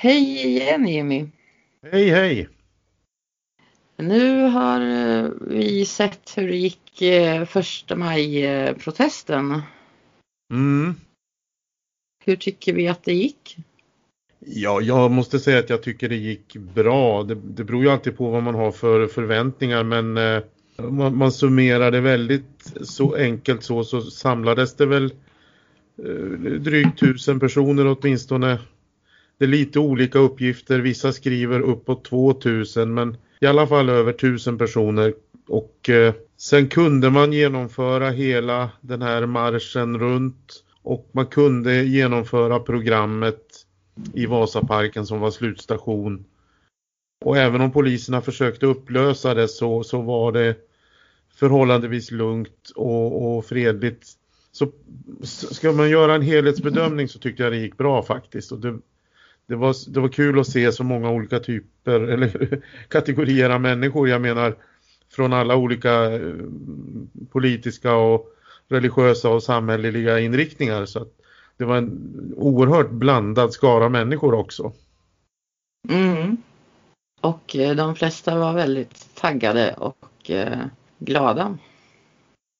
Hej igen Jimmy! Hej hej! Nu har eh, vi sett hur det gick eh, första maj-protesten. Mm. Hur tycker vi att det gick? Ja, jag måste säga att jag tycker det gick bra. Det, det beror ju alltid på vad man har för förväntningar men eh, man, man summerar det väldigt så enkelt så så samlades det väl eh, drygt tusen personer åtminstone. Det är lite olika uppgifter. Vissa skriver uppåt 2000 men i alla fall över 1000 personer och eh, sen kunde man genomföra hela den här marschen runt och man kunde genomföra programmet i Vasaparken som var slutstation. Och även om poliserna försökte upplösa det så, så var det förhållandevis lugnt och, och fredligt. Så ska man göra en helhetsbedömning så tyckte jag det gick bra faktiskt. Och det, det, var, det var kul att se så många olika typer eller kategorier av människor. Jag menar från alla olika eh, politiska och religiösa och samhälleliga inriktningar. Så det var en oerhört blandad skara människor också. Mm. Och eh, de flesta var väldigt taggade och eh, glada.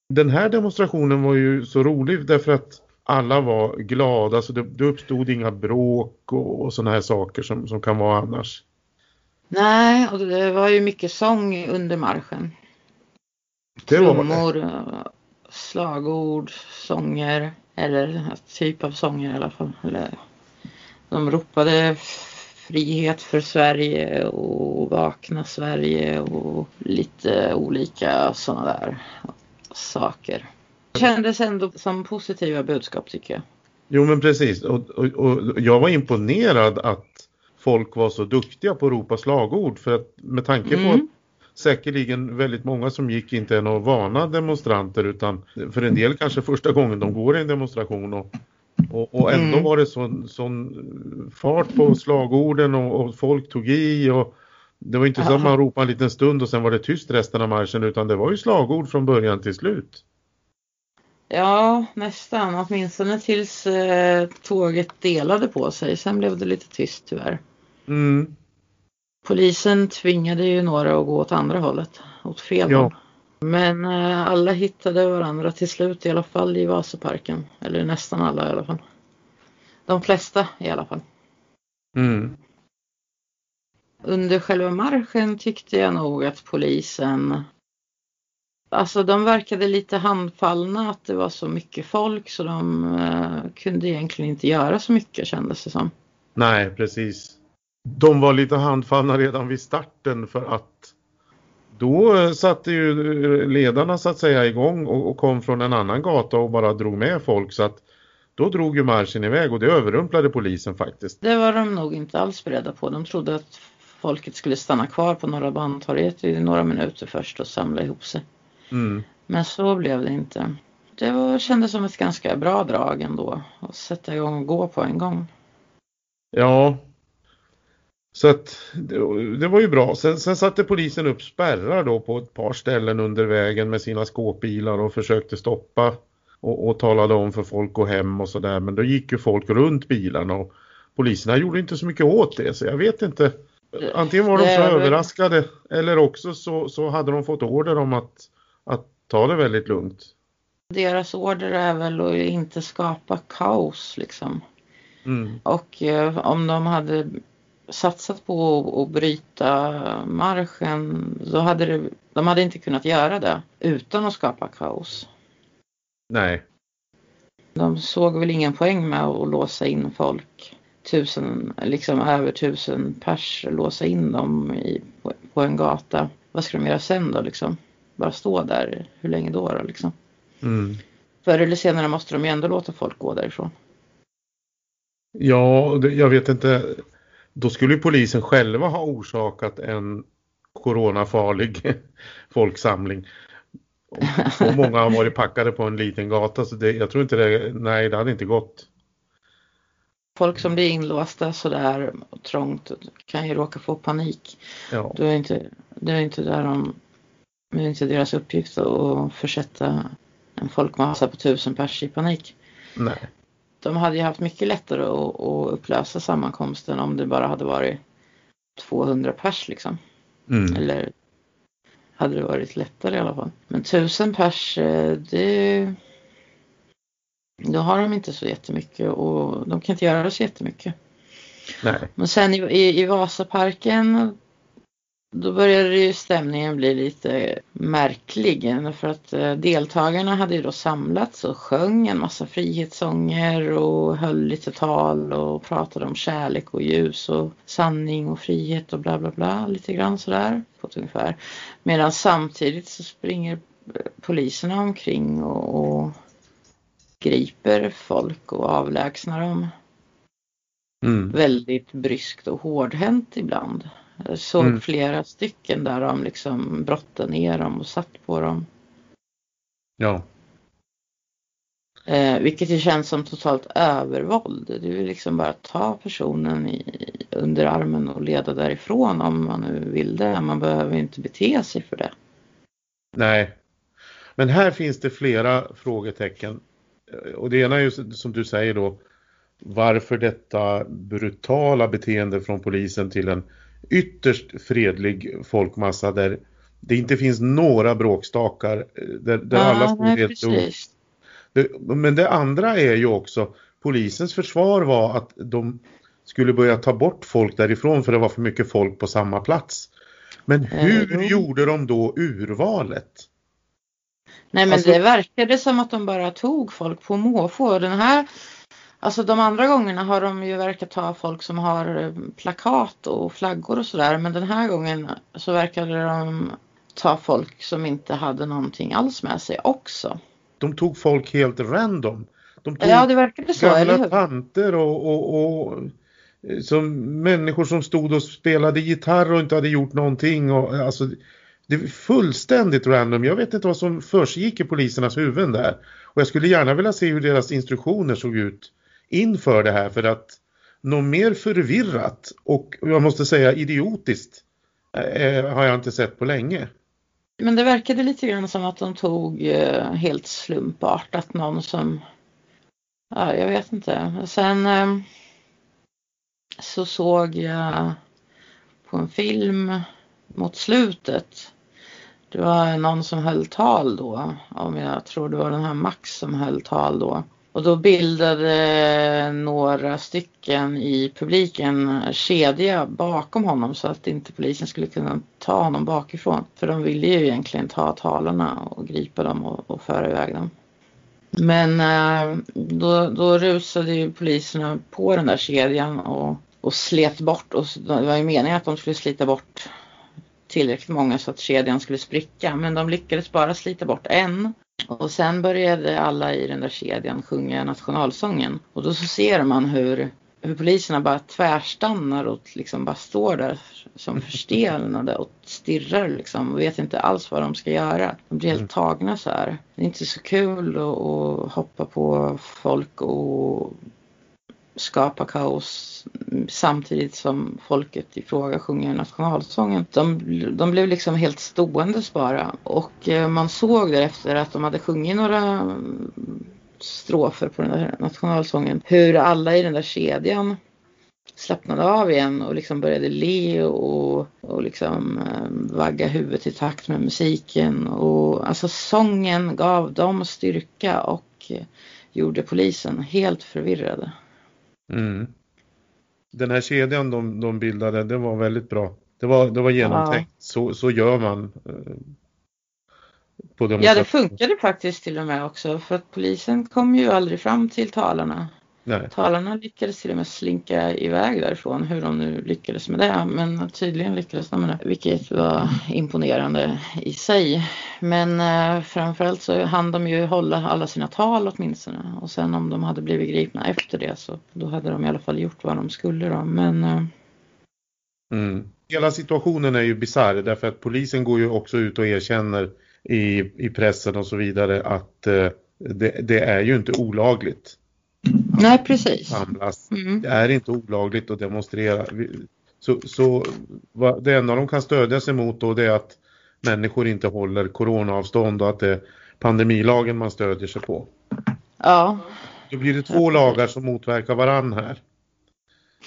Den här demonstrationen var ju så rolig därför att alla var glada så det, det uppstod inga bråk och, och sådana här saker som, som kan vara annars. Nej, och det var ju mycket sång under marschen. Det var Trummor, slagord, sånger eller typ av sånger i alla fall. Eller, de ropade frihet för Sverige och vakna Sverige och lite olika sådana där saker. Kändes ändå som positiva budskap tycker jag. Jo men precis och, och, och jag var imponerad att folk var så duktiga på att ropa slagord för att med tanke på mm. att säkerligen väldigt många som gick inte är några vana demonstranter utan för en del kanske första gången de går i en demonstration och, och, och ändå mm. var det sån, sån fart på slagorden och, och, folk tog i och det var inte så att man ropade en liten stund och sen var det tyst resten av marschen utan det var ju slagord från början till slut. Ja, nästan. Åtminstone tills eh, tåget delade på sig. Sen blev det lite tyst tyvärr. Mm. Polisen tvingade ju några att gå åt andra hållet, åt fel ja. håll. Men eh, alla hittade varandra till slut i alla fall i Vasaparken. Eller nästan alla i alla fall. De flesta i alla fall. Mm. Under själva marschen tyckte jag nog att polisen Alltså de verkade lite handfallna att det var så mycket folk så de eh, kunde egentligen inte göra så mycket kändes det som. Nej, precis de var lite handfallna redan vid starten för att då satte ju ledarna så att säga igång och, och kom från en annan gata och bara drog med folk så att då drog ju marschen iväg och det överrumplade polisen faktiskt. Det var de nog inte alls beredda på. De trodde att folket skulle stanna kvar på Norra Bantorget i några minuter först och samla ihop sig. Mm. Men så blev det inte. Det var, kändes som ett ganska bra drag ändå att sätta igång och gå på en gång. Ja, så att det, det, var ju bra. Sen, sen satte polisen upp spärrar då på ett par ställen under vägen med sina skåpbilar och försökte stoppa och, och talade om för folk att gå hem och sådär. Men då gick ju folk runt bilarna och poliserna gjorde inte så mycket åt det så jag vet inte. Antingen var de så överraskade eller också så, så hade de fått order om att, att ta det väldigt lugnt. Deras order är väl att inte skapa kaos liksom. Mm. Och eh, om de hade satsat på att bryta marschen då hade det, de hade inte kunnat göra det utan att skapa kaos. Nej. De såg väl ingen poäng med att låsa in folk. Tusen, liksom över tusen pers, låsa in dem i, på, på en gata. Vad ska de göra sen då liksom? Bara stå där, hur länge då då liksom? Mm. Förr eller senare måste de ju ändå låta folk gå därifrån. Ja, jag vet inte då skulle polisen själva ha orsakat en coronafarlig folksamling. Så många har varit packade på en liten gata så det, jag tror inte det, nej det hade inte gått. Folk som blir inlåsta sådär trångt kan ju råka få panik. Ja. Det är inte, det är inte där de, det är inte deras uppgift att försätta en folkmassa på tusen pers i panik. Nej. de hade ju haft mycket lättare att, att upplösa sammankomsten om det bara hade varit 200 pers liksom. Mm. Eller hade det varit lättare i alla fall. Men 1000 pers, eh, det... Då har de inte så jättemycket och de kan inte göra så jättemycket. Nej. Men sen i, i, i Vasaparken då började ju stämningen bli lite märklig för att eh, deltagarna hade ju då samlats och sjöng en massa frihetssånger och höll lite tal och pratade om kärlek och ljus och sanning och frihet och bla bla bla lite grann sådär på ett ungefär. Medan samtidigt så springer eh, poliserna omkring och, och griper folk och avlägsnar dem Mm. väldigt bryskt och hårdhänt ibland. Jag såg Mm. flera stycken där de liksom brottade ner dem och satt på dem. Ja. Eh, vilket ju känns som totalt övervåld. Du vill liksom bara ta personen i, under armen och leda därifrån om man nu vill det. Man behöver inte bete sig för det. Nej. Men här finns det flera frågetecken. Eh, Och det ena är ju som du säger då varför detta brutala beteende från polisen till en ytterst fredlig folkmassa där det inte finns några bråkstakar eh, där, där alla står helt. Det- Men det andra är ju också polisens försvar var att de skulle börja ta bort folk därifrån för det var för mycket folk på samma plats. Men Eh, hur jo. gjorde de då urvalet? Nej men Alltså- det verkade som att de bara tog folk på måfå. Den här, alltså de andra gångerna har de ju verkat ta folk som har eh, plakat och flaggor och sådär. Men den här gången så verkade de ta folk som inte hade någonting alls med sig också. De tog folk helt random. De tog Ja det verkade så, gamla tanter och, och, och eh, som människor som stod och spelade gitarr och inte hade gjort någonting. Och, alltså, det är fullständigt random. Jag vet inte vad som försiggick i polisernas huvuden där. Och jag skulle gärna vilja se hur deras instruktioner såg ut inför det här för att något mer förvirrat och jag måste säga idiotiskt eh, har jag inte sett på länge. Men det verkade lite grann som att de tog eh, helt slumpartat någon som, ja jag vet inte. Sen eh, så såg jag på en film mot slutet. Det var någon som höll tal då, om jag tror det var den här Max som höll tal då. Och då bildade eh, några stycken i publiken kedja bakom honom så att inte polisen skulle kunna ta honom bakifrån. För de ville ju egentligen ta talarna och gripa dem och, och föra iväg dem. Men eh, då, då rusade ju poliserna på den där kedjan och, och slet bort. Och det var ju meningen att de skulle slita bort tillräckligt många så att kedjan skulle spricka. Men de lyckades bara slita bort en. Och sen började alla i den där kedjan sjunga nationalsången. Och då så ser man hur, hur poliserna bara tvärstannar och liksom bara står där som förstelnade och stirrar liksom och vet inte alls vad de ska göra. De blir helt tagna så här. Det är inte så kul att, att hoppa på folk och skapa kaos samtidigt som folket i fråga sjunger nationalsången. De, de blev liksom helt ståendes bara och eh, man såg därefter att de hade sjungit några mm, strofer på den där nationalsången hur alla i den där kedjan slappnade av igen och liksom började le och, och liksom eh, vagga huvudet i takt med musiken och alltså sången gav dem styrka och eh, gjorde polisen helt förvirrade. Mm. Den här kedjan de, de bildade, det var väldigt bra. Det var, det var genomtänkt. Så, så gör man. eh, Ja, det funkade faktiskt till och med också för att polisen kom ju aldrig fram till talarna. Nej. Talarna lyckades till och med slinka iväg därifrån, hur de nu lyckades med det. Men tydligen lyckades de med det, vilket var imponerande i sig. Men eh, framförallt så hann de ju hålla alla sina tal åtminstone. Och sen om de hade blivit gripna efter det så då hade de i alla fall gjort vad de skulle då. Men eh, Mm. Hela situationen är ju bisarr därför att polisen går ju också ut och erkänner i, i pressen och så vidare att eh, det, det är ju inte olagligt nej, precis. samlas. Mm. Det är inte olagligt att demonstrera. Så, så det enda de kan stödja sig mot då det är att människor inte håller coronaavstånd och att det är pandemilagen man stödjer sig på. Ja, Då blir det två lagar som motverkar varann här.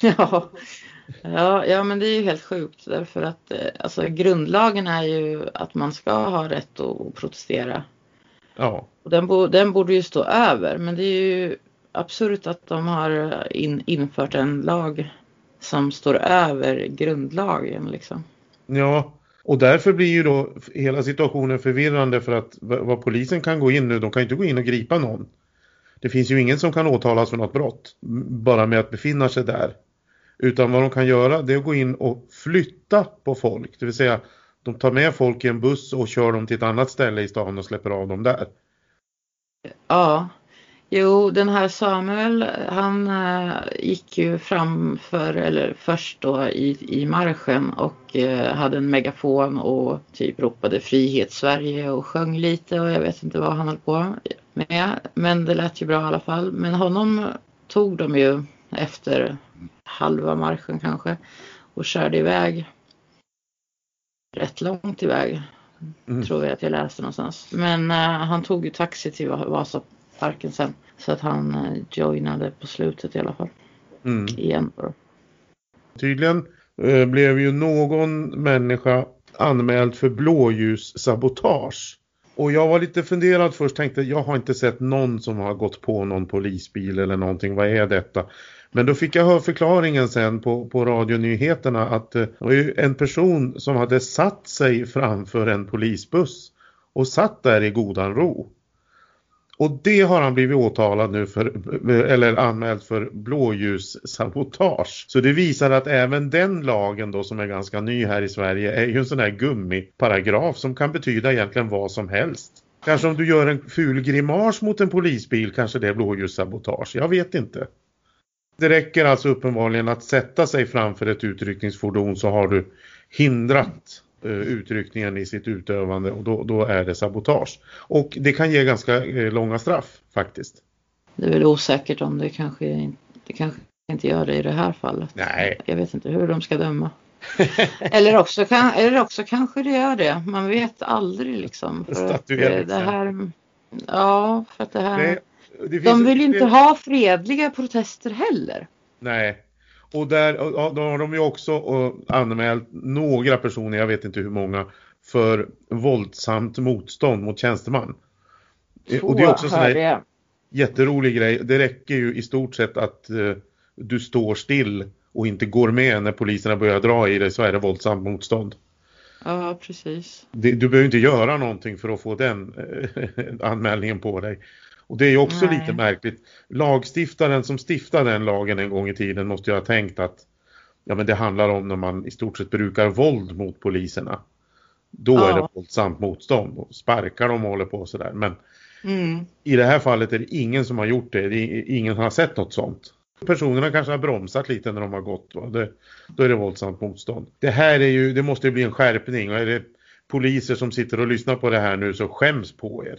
Ja. Ja, ja, men det är ju helt sjukt därför att eh, alltså, grundlagen är ju att man ska ha rätt att protestera. Ja. Och den, bo, den borde ju stå över men det är ju absurt att de har in, infört en lag som står över grundlagen liksom. Ja, och därför blir ju då hela situationen förvirrande för att vad polisen kan gå in nu, de kan inte gå in och gripa någon. Det finns ju ingen som kan åtalas för något brott bara med att befinna sig där. Utan vad de kan göra det är att gå in och flytta på folk. Det vill säga de tar med folk i en buss och kör dem till ett annat ställe i stan och släpper av dem där. Ja, jo den här Samuel han äh, gick ju framför eller först då i, i marschen och äh, hade en megafon och typ ropade frihet Sverige och sjöng lite och jag vet inte vad han höll på med. Men det lät ju bra i alla fall. Men honom tog de ju efter halva marschen kanske och körde iväg rätt långt iväg. Mm. Tror jag att jag läste någonstans. Men uh, han tog ju taxi till Vasaparken sen. Så att han uh, joinade på slutet i alla fall. Mm. Igen då. Tydligen uh, blev ju någon människa anmäld för blåljussabotage. Och jag var lite funderad först, tänkte jag har inte sett någon som har gått på någon polisbil eller någonting, vad är detta? Men då fick jag höra förklaringen sen på, på radionyheterna att eh, det var ju en person som hade satt sig framför en polisbuss och satt där i godan ro. Och det har han blivit åtalad nu för, eller anmält för blåljussabotage. Så det visar att även den lagen då som är ganska ny här i Sverige är ju en sån här gummiparagraf som kan betyda egentligen vad som helst. Kanske om du gör en ful grimas mot en polisbil kanske det är blåljussabotage, jag vet inte. Det räcker alltså uppenbarligen att sätta sig framför ett utryckningsfordon så har du hindrat utryckningen i sitt utövande och då, då, är det sabotage. Och det kan ge ganska uh, långa straff faktiskt. Det är väl osäkert om det kanske, det kanske inte gör det i det här fallet. Nej. Jag vet inte hur de ska döma. eller, också kan, eller också kanske det gör det. Man vet aldrig liksom. För att, eh, det här, ja, för att det här... Det finns, de vill inte det... ha fredliga protester heller. Nej. Och där då har de ju också anmält några personer, jag vet inte hur många, för våldsamt motstånd mot tjänsteman. Två, och det är också en här jätterolig grej. Det räcker ju i stort sett att uh, du står still och inte går med när poliserna börjar dra i dig så är det våldsamt motstånd. Ja, precis. Det, du behöver inte göra någonting för att få den uh, anmälningen på dig. Och det är ju också Nej. lite märkligt. Lagstiftaren som stiftade den lagen en gång i tiden måste ju ha tänkt att ja, men det handlar om när man i stort sett brukar våld mot poliserna. Då ja. är det våldsamt motstånd och sparkar dem och håller på sådär. Men mm. i det här fallet är det ingen som har gjort det. det ingen har sett något sånt. Personerna kanske har bromsat lite när de har gått. Det, då är det våldsamt motstånd. Det här är ju, det måste bli en skärpning. Och är det poliser som sitter och lyssnar på det här nu så skäms på er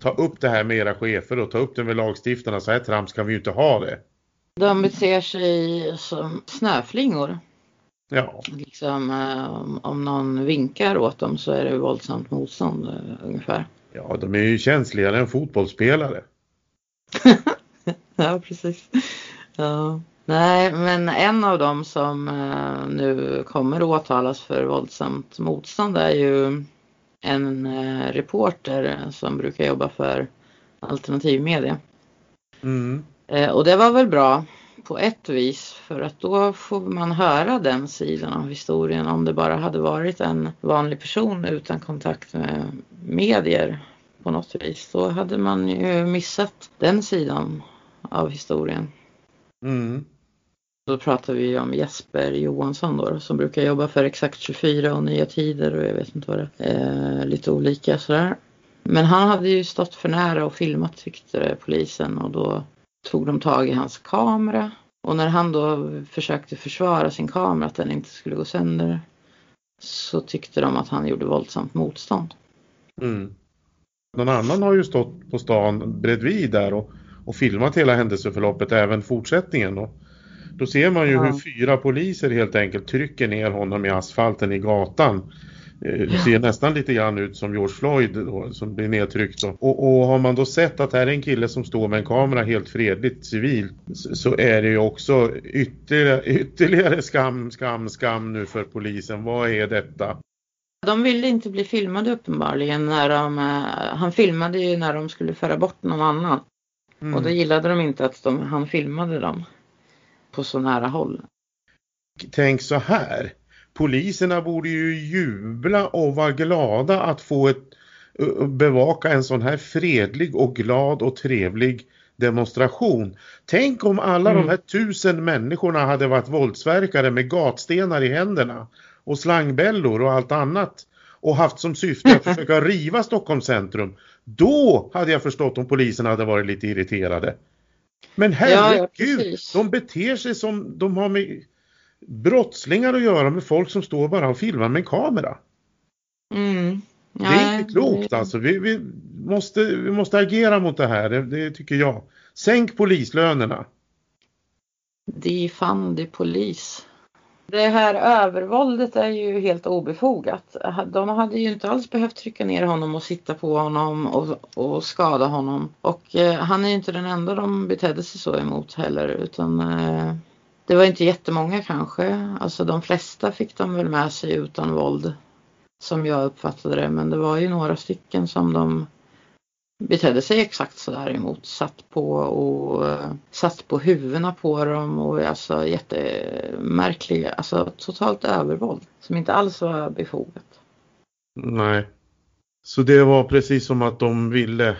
ta upp det här med era chefer och ta upp det med lagstiftarna. Så här trams kan vi ju inte ha det. De beter sig som snöflingor. Ja. Liksom, eh, om någon vinkar åt dem så är det våldsamt motstånd eh, ungefär. Ja, de är ju känsligare än fotbollsspelare. ja, precis. Ja. Nej, men en av dem som eh, nu kommer åtalas för våldsamt motstånd är ju en eh, reporter som brukar jobba för alternativ media. Mm. Eh, och det var väl bra på ett vis för att då får man höra den sidan av historien om det bara hade varit en vanlig person utan kontakt med medier på något vis. Då hade man ju missat den sidan av historien. Mm. Då pratar vi om Jesper Johansson då som brukar jobba för Exakt 24 och Nya Tider och jag vet inte vad det är. Eh, lite olika sådär. Men han hade ju stått för nära och filmat tyckte polisen och då tog de tag i hans kamera. Och när han då försökte försvara sin kamera att den inte skulle gå sönder så tyckte de att han gjorde våldsamt motstånd. Mm. Någon annan har ju stått på stan bredvid där och, och filmat hela händelseförloppet, även fortsättningen. Och då ser man ju ja. hur fyra poliser helt enkelt trycker ner honom i asfalten i gatan Det ser nästan lite grann ut som George Floyd då, som blir nedtryckt. Och, och har man då sett att här är en kille som står med en kamera helt fredligt civilt så, så är det ju också ytterligare, ytterligare skam, skam, skam nu för polisen. Vad är detta? De ville inte bli filmade uppenbarligen när de, han filmade ju när de skulle föra bort någon annan. Mm. Och då gillade de inte att de, han filmade dem på så nära håll. Tänk så här. Poliserna borde ju jubla och vara glada att få ett, bevaka en sån här fredlig och glad och trevlig demonstration. Tänk om alla mm. de här tusen människorna hade varit våldsverkare med gatstenar i händerna och slangbällor och allt annat och haft som syfte att försöka riva Stockholms centrum. Då hade jag förstått om polisen hade varit lite irriterade. Men herregud, ja, de beter sig som de har med brottslingar att göra med folk som står bara och filmar med en kamera. Mm. Det är inte klokt alltså. Vi, vi, måste, vi måste agera mot det här, det, det tycker jag. Sänk polislönerna. Defund polis. Det här övervåldet är ju helt obefogat. De hade ju inte alls behövt trycka ner honom och sitta på honom och, och skada honom. Och eh, han är ju inte den enda de betedde sig så emot heller utan eh, det var inte jättemånga kanske. Alltså de flesta fick de väl med sig utan våld. Som jag uppfattade det. Men det var ju några stycken som de betedde sig exakt sådär emot. Satt på och uh, satt på huvudena på dem och alltså jättemärkliga, alltså totalt övervåld. Som inte alls var befogat. Nej. Så det var precis som att de ville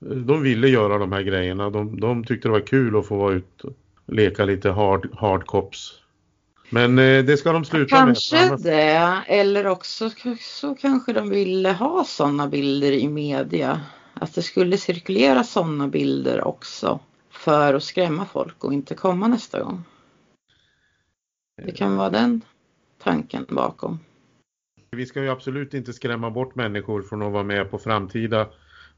de ville göra de här grejerna. De, de tyckte det var kul att få vara ute leka lite hard, hard cops. Men eh, det ska de sluta kanske med. Kanske det, eller också så kanske de ville ha sådana bilder i media. Att det skulle cirkulera sådana bilder också för att skrämma folk och inte komma nästa gång. Det kan vara den tanken bakom. Vi ska ju absolut inte skrämma bort människor från att vara med på framtida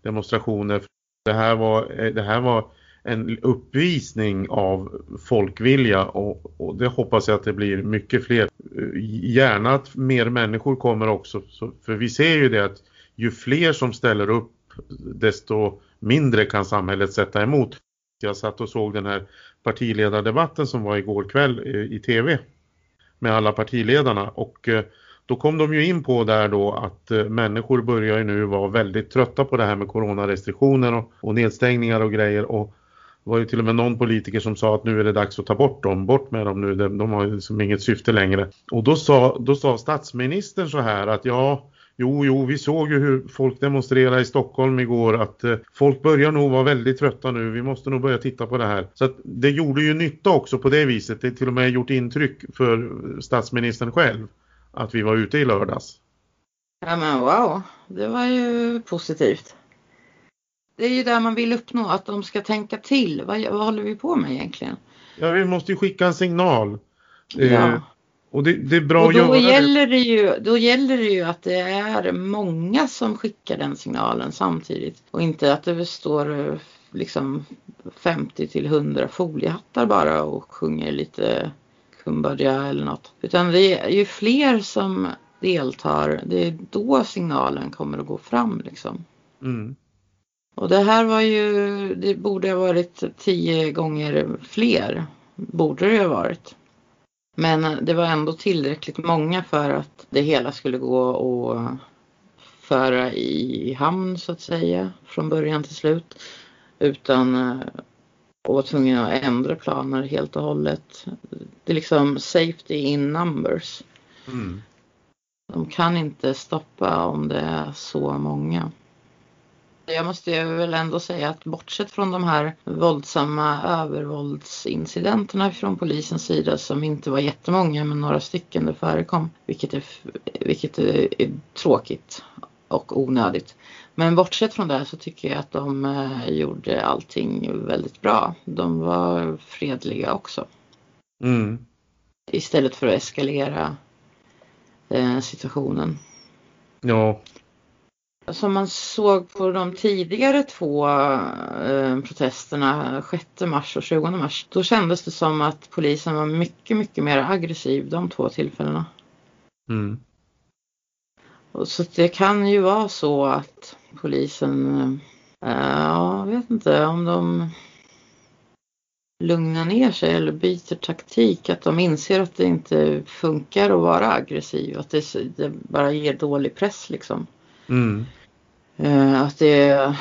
demonstrationer. Det här var, det här var en uppvisning av folkvilja och, och, det hoppas jag att det blir mycket fler. Gärna att mer människor kommer också, så, för vi ser ju det att ju fler som ställer upp desto mindre kan samhället sätta emot. Jag satt och såg den här partiledardebatten som var igår kväll eh, i tv med alla partiledarna och eh, då kom de ju in på där då att eh, människor börjar ju nu vara väldigt trötta på det här med coronarestriktioner och, och nedstängningar och grejer och det var ju till och med någon politiker som sa att nu är det dags att ta bort dem, bort med dem nu, de, de har liksom inget syfte längre. Och då sa, då sa statsministern så här att ja, Jo, jo, vi såg ju hur folk demonstrerade i Stockholm igår att eh, folk börjar nog vara väldigt trötta nu. Vi måste nog börja titta på det här. Så att det gjorde ju nytta också på det viset. Det till och med gjort intryck för statsministern själv att vi var ute i lördags. Ja men wow, det var ju positivt. Det är ju där man vill uppnå, att de ska tänka till. Vad, vad håller vi på med egentligen? Ja, vi måste ju skicka en signal. Ja. Och det, det, är bra och då att göra gäller det. Ju, då gäller det ju att det är många som skickar den signalen samtidigt. Och inte att det står eh, liksom 50 till 100 foliehattar bara och sjunger lite kumbadja eller något. Utan det är ju fler som deltar, det är då signalen kommer att gå fram liksom. Mm. Och det här var ju, det borde ha varit tio gånger fler. Borde det ha varit. Men det var ändå tillräckligt många för att det hela skulle gå att föra i hamn så att säga från början till slut. Utan att eh, var tvungen att ändra planer helt och hållet. Det är liksom safety in numbers. Mm. De kan inte stoppa om det är så många. Jag måste väl ändå säga att bortsett från de här våldsamma övervåldsincidenterna från polisens sida som inte var jättemånga men några stycken det förekom vilket är, vilket är tråkigt och onödigt. Men bortsett från det så tycker jag att de eh, gjorde allting väldigt bra. De var fredliga också. Mm. Istället för att eskalera eh, situationen. Ja, som man såg på de tidigare två eh, protesterna 6 mars och 20 mars. Då kändes det som att polisen var mycket, mycket mer aggressiv de två tillfällena. Mm. Så det kan ju vara så att polisen, ja, jag vet inte om de lugnar ner sig eller byter taktik, att de inser att det inte funkar att vara aggressiv, att det, det bara ger dålig press liksom. Mm. Att det,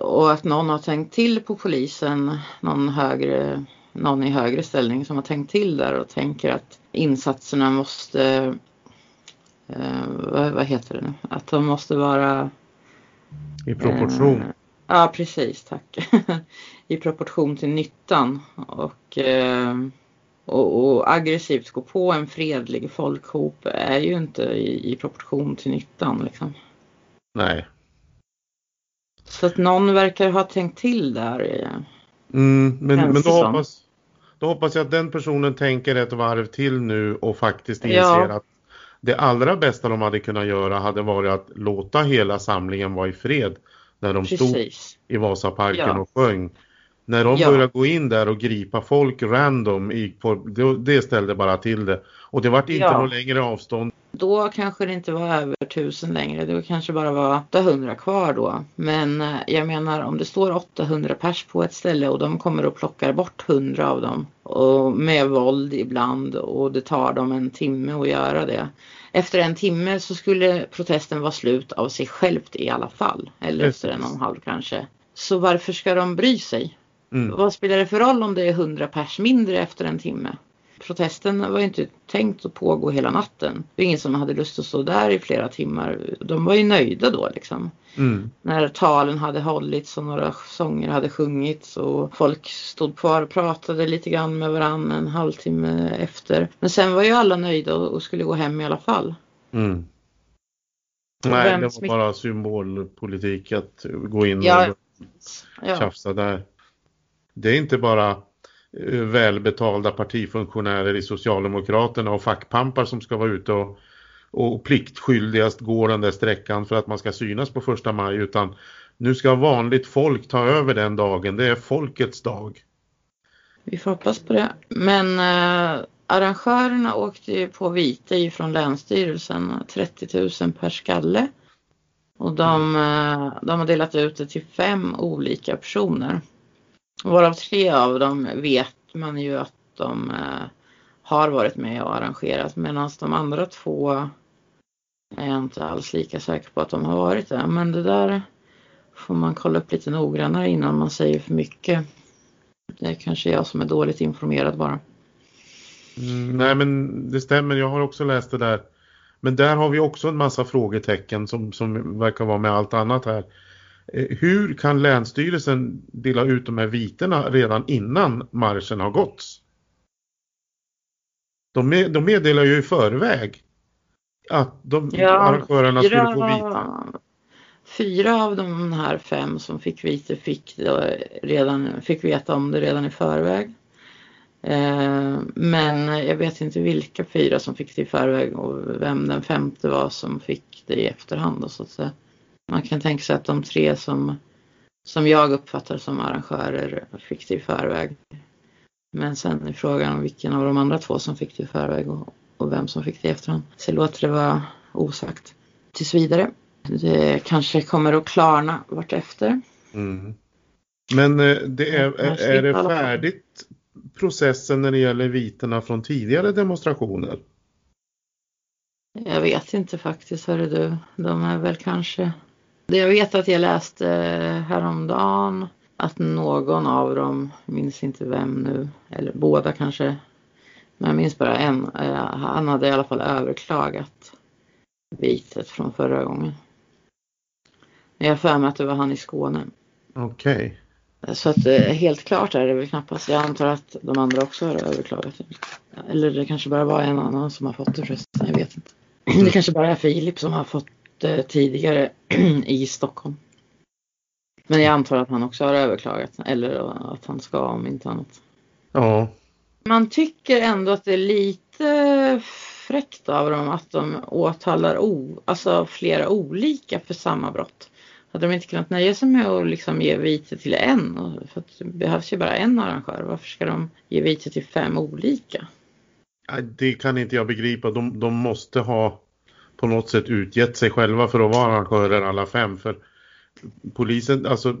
och att någon har tänkt till på polisen, någon, högre, någon i högre ställning som har tänkt till där och tänker att insatserna måste, eh, vad, heter det nu, att de måste vara i proportion. Eh, ja precis, tack. I proportion till nyttan och, eh, och, och, aggressivt gå på en fredlig folkhop är ju inte i, i proportion till nyttan liksom. Nej. Så att någon verkar ha tänkt till där. Mm, men men då, hoppas, då hoppas jag att den personen tänker ett varv till nu och faktiskt inser ja. att det allra bästa de hade kunnat göra hade varit att låta hela samlingen vara i fred när de Precis. stod i Vasaparken ja. och sjöng. När de ja. började gå in där och gripa folk random, i, på, det, det ställde bara till det. Och det vart inte ja. något längre avstånd då kanske det inte var över tusen längre, det kanske bara var 800 kvar då. Men eh, jag menar om det står 800 pers på ett ställe och de kommer och plockar bort 100 av dem och med våld ibland och det tar dem en timme att göra det. Efter en timme så skulle protesten vara slut av sig självt i alla fall. Eller efter en och en halv kanske. Så varför ska de bry sig? Mm. Vad spelar det för roll om det är 100 pers mindre efter en timme? Protesten var inte tänkt att pågå hela natten. Det var ingen som hade lust att stå där i flera timmar. De var ju nöjda då liksom. Mm. När talen hade hållits och några sånger hade sjungits och folk stod kvar och pratade lite grann med varandra en halvtimme efter. Men sen var ju alla nöjda och skulle gå hem i alla fall. Mm. Nej, det var bara symbolpolitik att gå in och ja. tjafsa där. Det är inte bara Eh, välbetalda partifunktionärer i Socialdemokraterna och fackpampar som ska vara ute och, och pliktskyldigast gå den där sträckan för att man ska synas på första maj utan nu ska vanligt folk ta över den dagen. Det är folkets dag. Vi får hoppas på det. Men eh, arrangörerna åkte ju på vite ifrån Länsstyrelsen, 30 000 per skalle. Och de, eh, de har delat ut det till fem olika personer. Varav tre av dem vet man ju att de eh, har varit med och arrangerat medan de andra två är jag inte alls lika säker på att de har varit det. Men det där får man kolla upp lite noggrannare innan man säger för mycket. Det är kanske jag som är dåligt informerad bara. Mm, nej men det stämmer, jag har också läst det där. Men där har vi också en massa frågetecken som, som verkar vara med allt annat här. Eh, hur kan Länsstyrelsen dela ut de här viterna redan innan marschen har gått? De, med, de meddelar ju i förväg att de, ja, arrangörerna fyra, skulle få vite. Fyra av de här fem som fick vite fick, redan, fick veta om det redan i förväg. Eh, men jag vet inte vilka fyra som fick det i förväg och vem den femte var som fick det i efterhand. Så att säga. Man kan tänka sig att de tre som, som jag uppfattar som arrangörer fick det i förväg. Men sen är frågan om vilken av de andra två som fick det i förväg och, och vem som fick det i efterhand. Så jag låter det vara osagt tills vidare. Det kanske kommer att klarna vartefter. Mm. Men eh, det är, är, är det färdigt processen när det gäller viterna från tidigare demonstrationer? Jag vet inte faktiskt, hörru du. De är väl kanske jag vet att jag läste häromdagen att någon av dem, minns inte vem nu, eller båda kanske, men jag minns bara en, eh, han hade i alla fall överklagat vitet från förra gången. Jag har för mig att det var han i Skåne. Okej. Okay. Så att eh, helt klart är det väl knappast. Jag antar att de andra också har överklagat. Eller det kanske bara var en annan som har fått det förresten. Jag vet inte. Det kanske bara är Filip som har fått Eh, tidigare i Stockholm. Men jag antar att han också har överklagat eller att han ska om inte annat. Ja. Man tycker ändå att det är lite fräckt av dem att de åtalar o, alltså flera olika för samma brott. Hade de inte kunnat nöja sig med att liksom ge vite till en? För att det behövs ju bara en arrangör. Varför ska de ge vite till fem olika? Det kan inte jag begripa. De, de måste ha på något sätt utgett sig själva för att vara arrangörer alla fem. För polisen, alltså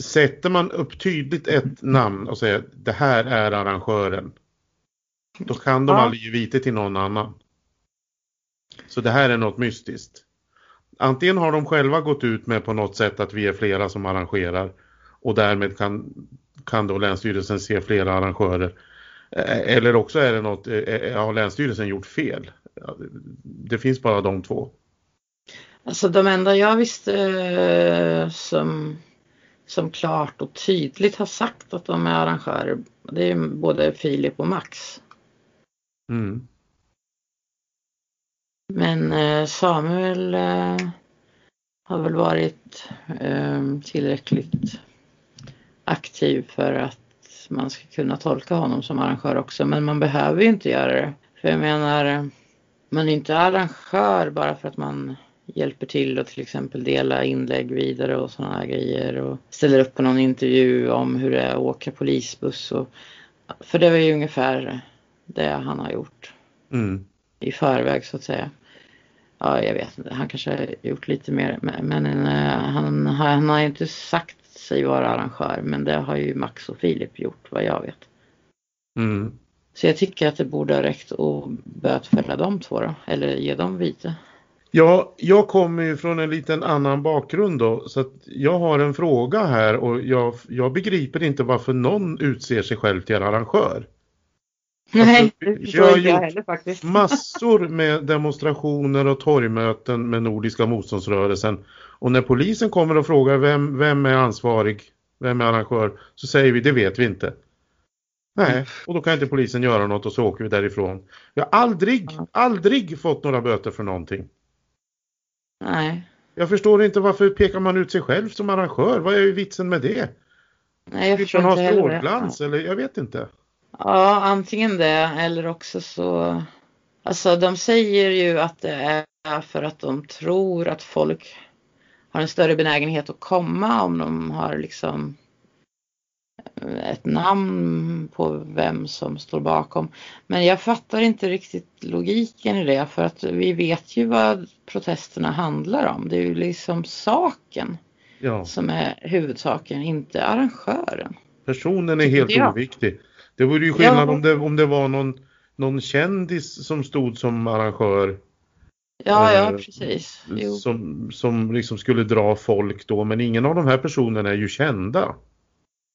sätter man upp tydligt ett namn och säger det här är arrangören. Då kan de ja. aldrig ge vite till någon annan. Så det här är något mystiskt. Antingen har de själva gått ut med på något sätt att vi är flera som arrangerar och därmed kan, kan då Länsstyrelsen se flera arrangörer. Eh, eller också är det något, eh, eh, har Länsstyrelsen gjort fel? Det finns bara de två. Alltså de enda jag visste som, som klart och tydligt har sagt att de är arrangörer, det är både Filip och Max. Mm. Men Samuel har väl varit tillräckligt aktiv för att man ska kunna tolka honom som arrangör också. Men man behöver ju inte göra det. För jag menar, man är inte arrangör bara för att man hjälper till och till exempel dela inlägg vidare och sådana här grejer och ställer upp på någon intervju om hur det är att åka polisbuss. Och, för det var ju ungefär det han har gjort mm. i förväg så att säga. Ja, jag vet inte, han kanske har gjort lite mer men, han, han har inte sagt sig vara arrangör men det har ju Max och Filip gjort vad jag vet. Mm. Så jag tycker att det borde ha räckt att bötfälla de två då, eller ge dem vite. Ja, jag kommer ju från en liten annan bakgrund då så att jag har en fråga här och jag, jag begriper inte varför någon utser sig själv till arrangör. Nej, alltså, det förstår jag inte jag heller faktiskt. massor med demonstrationer och torgmöten med Nordiska motståndsrörelsen och när polisen kommer och frågar vem, vem är ansvarig, vem är arrangör, så säger vi det vet vi inte. Nej, och då kan inte polisen göra något och så åker vi därifrån. Vi har aldrig, aldrig fått några böter för någonting. Nej. Jag förstår inte varför pekar man ut sig själv som arrangör? Vad är vitsen med det? Nej, jag förstår inte heller. strålglans eller jag vet inte. Ja, antingen det eller också så... Alltså de säger ju att det är för att de tror att folk har en större benägenhet att komma om de har liksom ett namn på vem som står bakom. Men jag fattar inte riktigt logiken i det för att vi vet ju vad protesterna handlar om. Det är ju liksom saken ja. som är huvudsaken, inte arrangören. Personen är helt ja. oviktig. Det vore ju skillnad ja. om, det, om det var någon, någon kändis som stod som arrangör Ja, ja, eh, precis. Jo. Som, som liksom skulle dra folk då, men ingen av de här personerna är ju kända.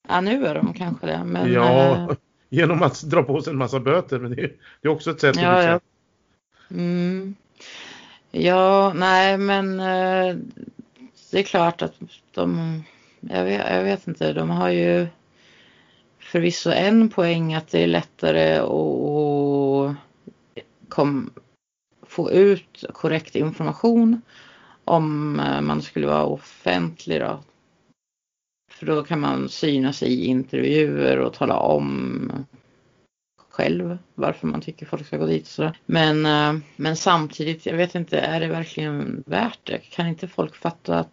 Ja, nu är de kanske det. Men, ja, äh... genom att dra på sig en massa böter, men det, är, det är också ett sätt ja, att ja. Mm. ja, nej, men äh, det är klart att de, jag vet, jag vet inte, de har ju förvisso en poäng att det är lättare att kom, få ut korrekt information om eh, man skulle vara offentlig då. För då kan man synas i intervjuer och tala om själv varför man tycker folk ska gå dit och sådär. Men, eh, men samtidigt, jag vet inte, är det verkligen värt det? Kan inte folk fatta att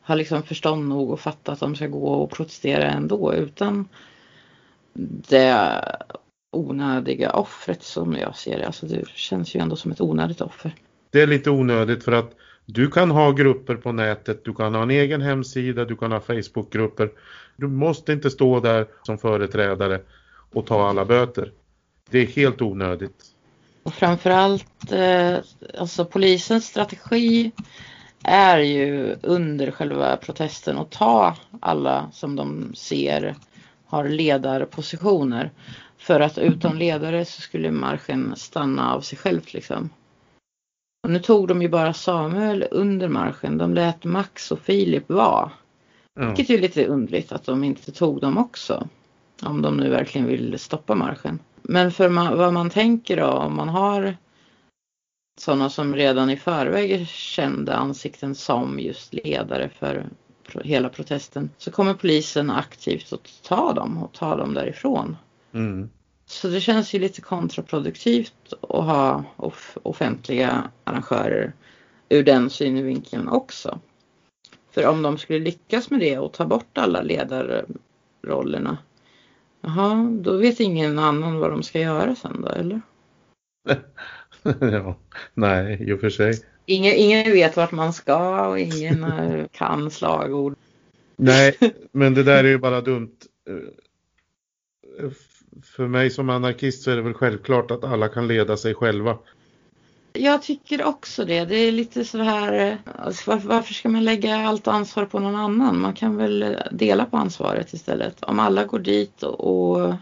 ha liksom förstånd nog och fatta att de ska gå och protestera ändå utan det onödiga offret som jag ser det. Alltså det känns ju ändå som ett onödigt offer. Det är lite onödigt för att du kan ha grupper på nätet, du kan ha en egen hemsida, du kan ha Facebookgrupper. Du måste inte stå där som företrädare och ta alla böter. Det är helt onödigt. Och framförallt, eh, alltså polisens strategi är ju under själva protesten att ta alla som de ser har ledarpositioner. För att utan ledare så skulle marschen stanna av sig själv liksom. Och nu tog de ju bara Samuel under marschen. De lät Max och Filip vara. Mm. Vilket är lite undligt att de inte tog dem också. Om de nu verkligen vill stoppa marschen. Men för man, vad man tänker då om man har sådana som redan i förväg är kända ansikten som just ledare för hela protesten så kommer polisen aktivt att ta dem och ta dem därifrån. Mm. Så det känns ju lite kontraproduktivt att ha off offentliga arrangörer ur den synvinkeln också. För om de skulle lyckas med det och ta bort alla ledarrollerna, jaha, då vet ingen annan vad de ska göra sen då, eller? ja, nej, i och för sig. ingen, ingen vet vart man ska och ingen eh, kan slagord. Nej, men det där är ju bara dumt. För mig som anarkist så är det väl självklart att alla kan leda sig själva. Jag tycker också det. Det är lite så här, alltså varför, ska man lägga allt ansvar på någon annan? Man kan väl dela på ansvaret istället. Om alla går dit och, och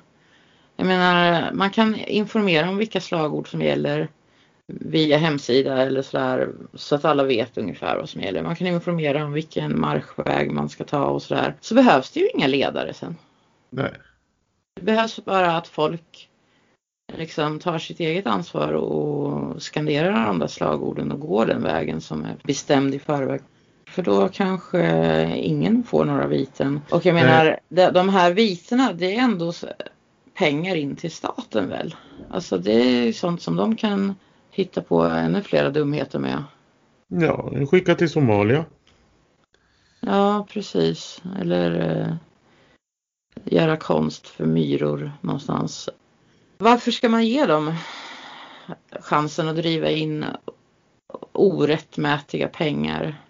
jag menar, man kan informera om vilka slagord som gäller via hemsida eller sådär så att alla vet ungefär vad som gäller. Man kan informera om vilken marschväg man ska ta och sådär. Så behövs det ju inga ledare sen. Nej. Det behövs bara att folk liksom tar sitt eget ansvar och skanderar de där slagorden och går den vägen som är bestämd i förväg. För då kanske ingen får några viten. Och jag menar, Nej. de här vitena det är ändå pengar in till staten väl? Alltså det är sånt som de kan hitta på ännu flera dumheter med. Ja, skicka till Somalia. Ja, precis. Eller eh, göra konst för myror någonstans. Varför ska man ge dem chansen att driva in orättmätiga pengar?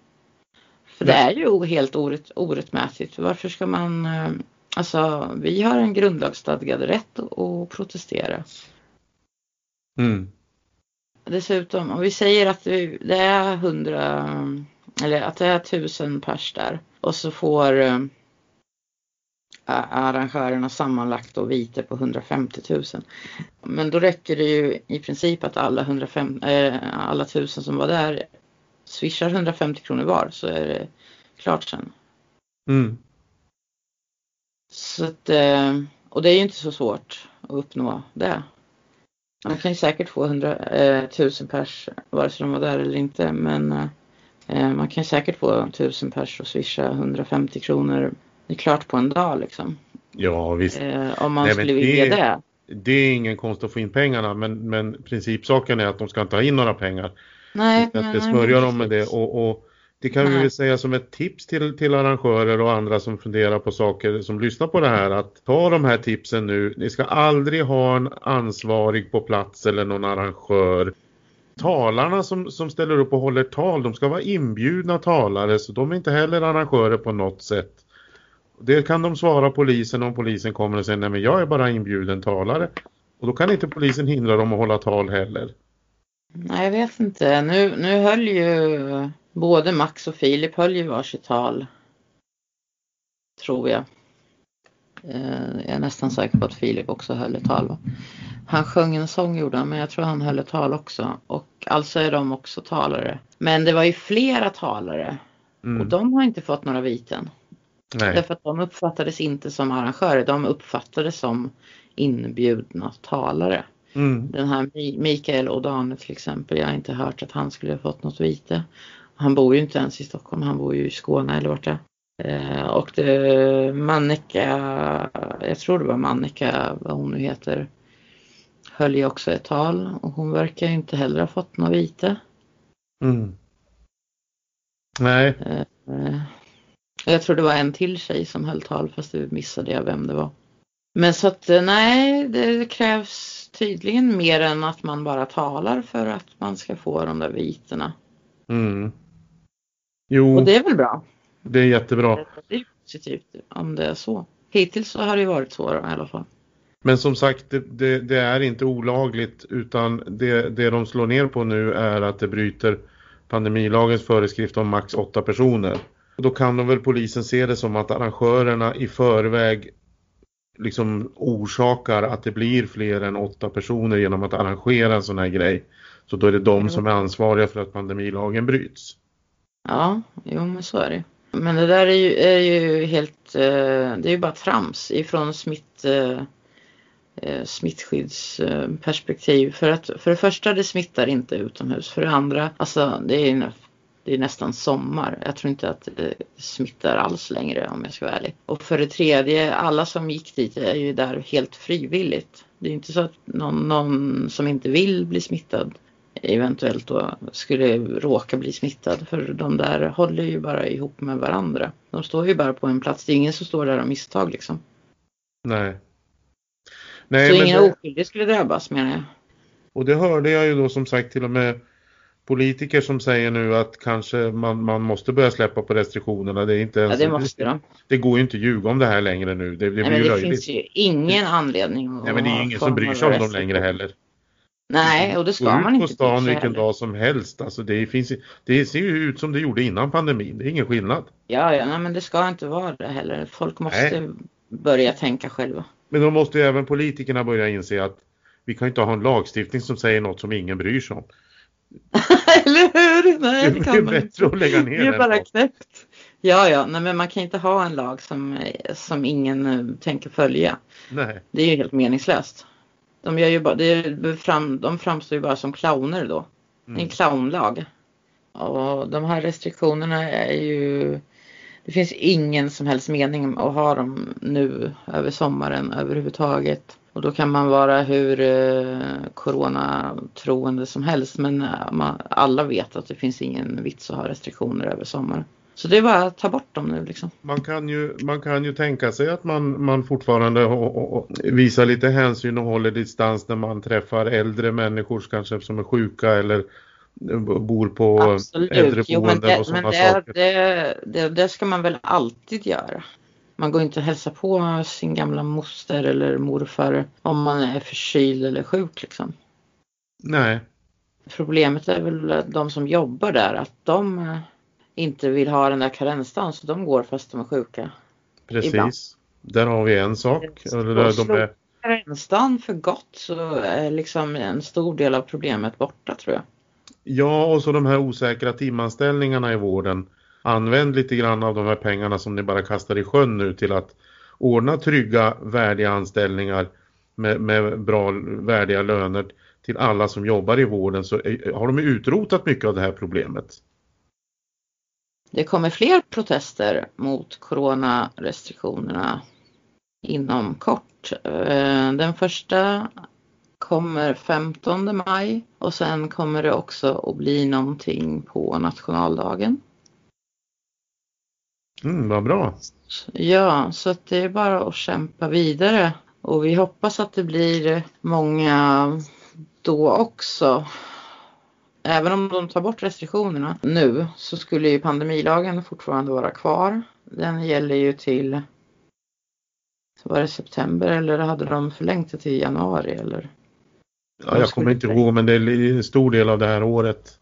För det är ju helt orätt, orättmätigt. Varför ska man... Eh, alltså, vi har en grundlagsstadgad rätt att protestera. Mm. Dessutom, om vi säger att det är hundra eller att det är tusen pers där och så får äh, arrangörerna sammanlagt då vite på 150 000. Men då räcker det ju i princip att alla, 105, äh, alla tusen som var där swishar 150 kronor var så är det klart sen. Mm. Så att, äh, och det är ju inte så svårt att uppnå det. Man kan ju säkert få 100 eh, 1000 pers vare sig de var där eller inte men eh, man kan säkert få 1000 pers och swisha 150 kronor. Det är klart på en dag liksom. Ja visst. Eh, om man Nej, skulle vilja det, det. Det är ingen konst att få in pengarna men, men principsaken är att de ska inte ha in några pengar. Nej. Att det smörja dem med det och, och det kan vi väl säga som ett tips till, till arrangörer och andra som funderar på saker som lyssnar på det här att ta de här tipsen nu. Ni ska aldrig ha en ansvarig på plats eller någon arrangör. Talarna som, som ställer upp och håller tal, de ska vara inbjudna talare så de är inte heller arrangörer på något sätt. Det kan de svara polisen om polisen kommer och säger nej men jag är bara inbjuden talare. Och då kan inte polisen hindra dem att hålla tal heller. Nej jag vet inte. Nu, nu höll ju Både Max och Filip höll ju varsitt tal. Tror jag. Eh, jag är nästan säker på att Filip också höll ett tal. Han sjöng en sång gjorde han, men jag tror han höll ett tal också. Och alltså är de också talare. Men det var ju flera talare. Mm. Och de har inte fått några viten. Nej. Därför att de uppfattades inte som arrangörer, de uppfattades som inbjudna talare. Mm. Den här Mikael Odane till exempel, jag har inte hört att han skulle ha fått något vite. Han bor ju inte ens i Stockholm, han bor ju i Skåne eller vart det eh, Och det, Mannika, jag tror det var Mannika, vad hon nu heter, höll ju också ett tal och hon verkar ju inte heller ha fått något vite. Mm. Nej. Eh, jag tror det var en till tjej som höll tal fast det missade jag vem det var. Men så att eh, nej, det krävs tydligen mer än att man bara talar för att man ska få de där viterna. Mm. Jo. Och det är väl bra? Det är jättebra. Det är positivt om det är så. Hittills så har det varit så i alla fall. Men som sagt, det, det, det, är inte olagligt utan det, det de slår ner på nu är att det bryter pandemilagens föreskrift om max åtta personer. Och då kan de väl polisen se det som att arrangörerna i förväg liksom orsakar att det blir fler än åtta personer genom att arrangera en sån här grej. Så då är det de som är ansvariga för att pandemilagen bryts. Ja, jo men så är det. Men det där är ju, är ju helt, eh, det är ju bara trams ifrån smitt, eh, eh, smittskyddsperspektiv. För att för det första det smittar inte utomhus. För det andra, alltså det är, det är nästan sommar. Jag tror inte att det smittar alls längre om jag ska vara ärlig. Och för det tredje, alla som gick dit är ju där helt frivilligt. Det är inte så att någon, någon som inte vill bli smittad eventuellt då skulle råka bli smittad. För de där håller ju bara ihop med varandra. De står ju bara på en plats. Det är ingen som står där av misstag liksom. Nej. Nej så ingen det... oskyldig skulle drabbas menar jag. Och det hörde jag ju då som sagt till och med politiker som säger nu att kanske man, man måste börja släppa på restriktionerna. Det är inte ens, Ja, det måste de. Det går ju inte att ljuga om det här längre nu. Det, det blir Nej, men ju det löjligt. finns ju ingen anledning att Nej, men det är ingen som bryr sig om dem längre heller. Nej, och det ska Gå man ut inte på stan bry sig vilken heller. dag som helst. Alltså det, finns, det ser ju ut som det gjorde innan pandemin. Det är ingen skillnad. Ja, ja, men det ska inte vara det heller. Folk måste Nej. börja tänka själva. Men då måste ju även politikerna börja inse att vi kan inte ha en lagstiftning som säger något som ingen bryr sig om. Eller hur? Nej, det Det kan man inte. bättre att lägga ner Det är bara knäppt. Ja, ja, nej, men man kan inte ha en lag som, som ingen eh, tänker följa. Nej. Det är ju helt meningslöst. De, gör ju bara, det fram, de framstår ju bara som clowner då. Är en Mm. clownlag. Och de här restriktionerna är ju... Det finns ingen som helst mening att ha dem nu över sommaren överhuvudtaget. Och då kan man vara hur eh, coronatroende som helst men eh, man, alla vet att det finns ingen vits att ha restriktioner över sommaren. Så det är bara att ta bort dem nu liksom. Man kan ju, man kan ju tänka sig att man, man fortfarande och, och, och visar lite hänsyn och håller distans när man träffar äldre människor kanske som är sjuka eller bor på Absolut. Jo, men äldreboenden det, och men sådana det, saker. det, det, det ska man väl alltid göra. Man går inte och hälsar på sin gamla moster eller morfar om man är förkyld eller sjuk liksom. Nej, Problemet är väl de som jobbar där att de eh, inte vill ha den där karensdagen så de går fast de är sjuka. precis. Ibland. Där har vi en sak. Eller där, de slår- är, Karensdagen för gott så är liksom en stor del av problemet borta tror jag. ja, och så de här osäkra timanställningarna i vården. Använd lite grann av de här pengarna som ni bara kastar i sjön nu till att ordna trygga, värdiga anställningar med, med bra, värdiga löner till alla som jobbar i vården så har de utrotat mycket av det här problemet. Det kommer fler protester mot coronarestriktionerna inom kort. Eh, den första kommer 15 maj och sen kommer det också att bli någonting på nationaldagen. Mm, vad bra. Ja, så att det är bara att kämpa vidare och vi hoppas att det blir många då också. Även om de tar bort restriktionerna nu så skulle ju pandemilagen fortfarande vara kvar. Den gäller ju till var det september eller hade de förlängt det till januari eller? Ja, jag kommer inte ihåg men det är en stor del av det här året.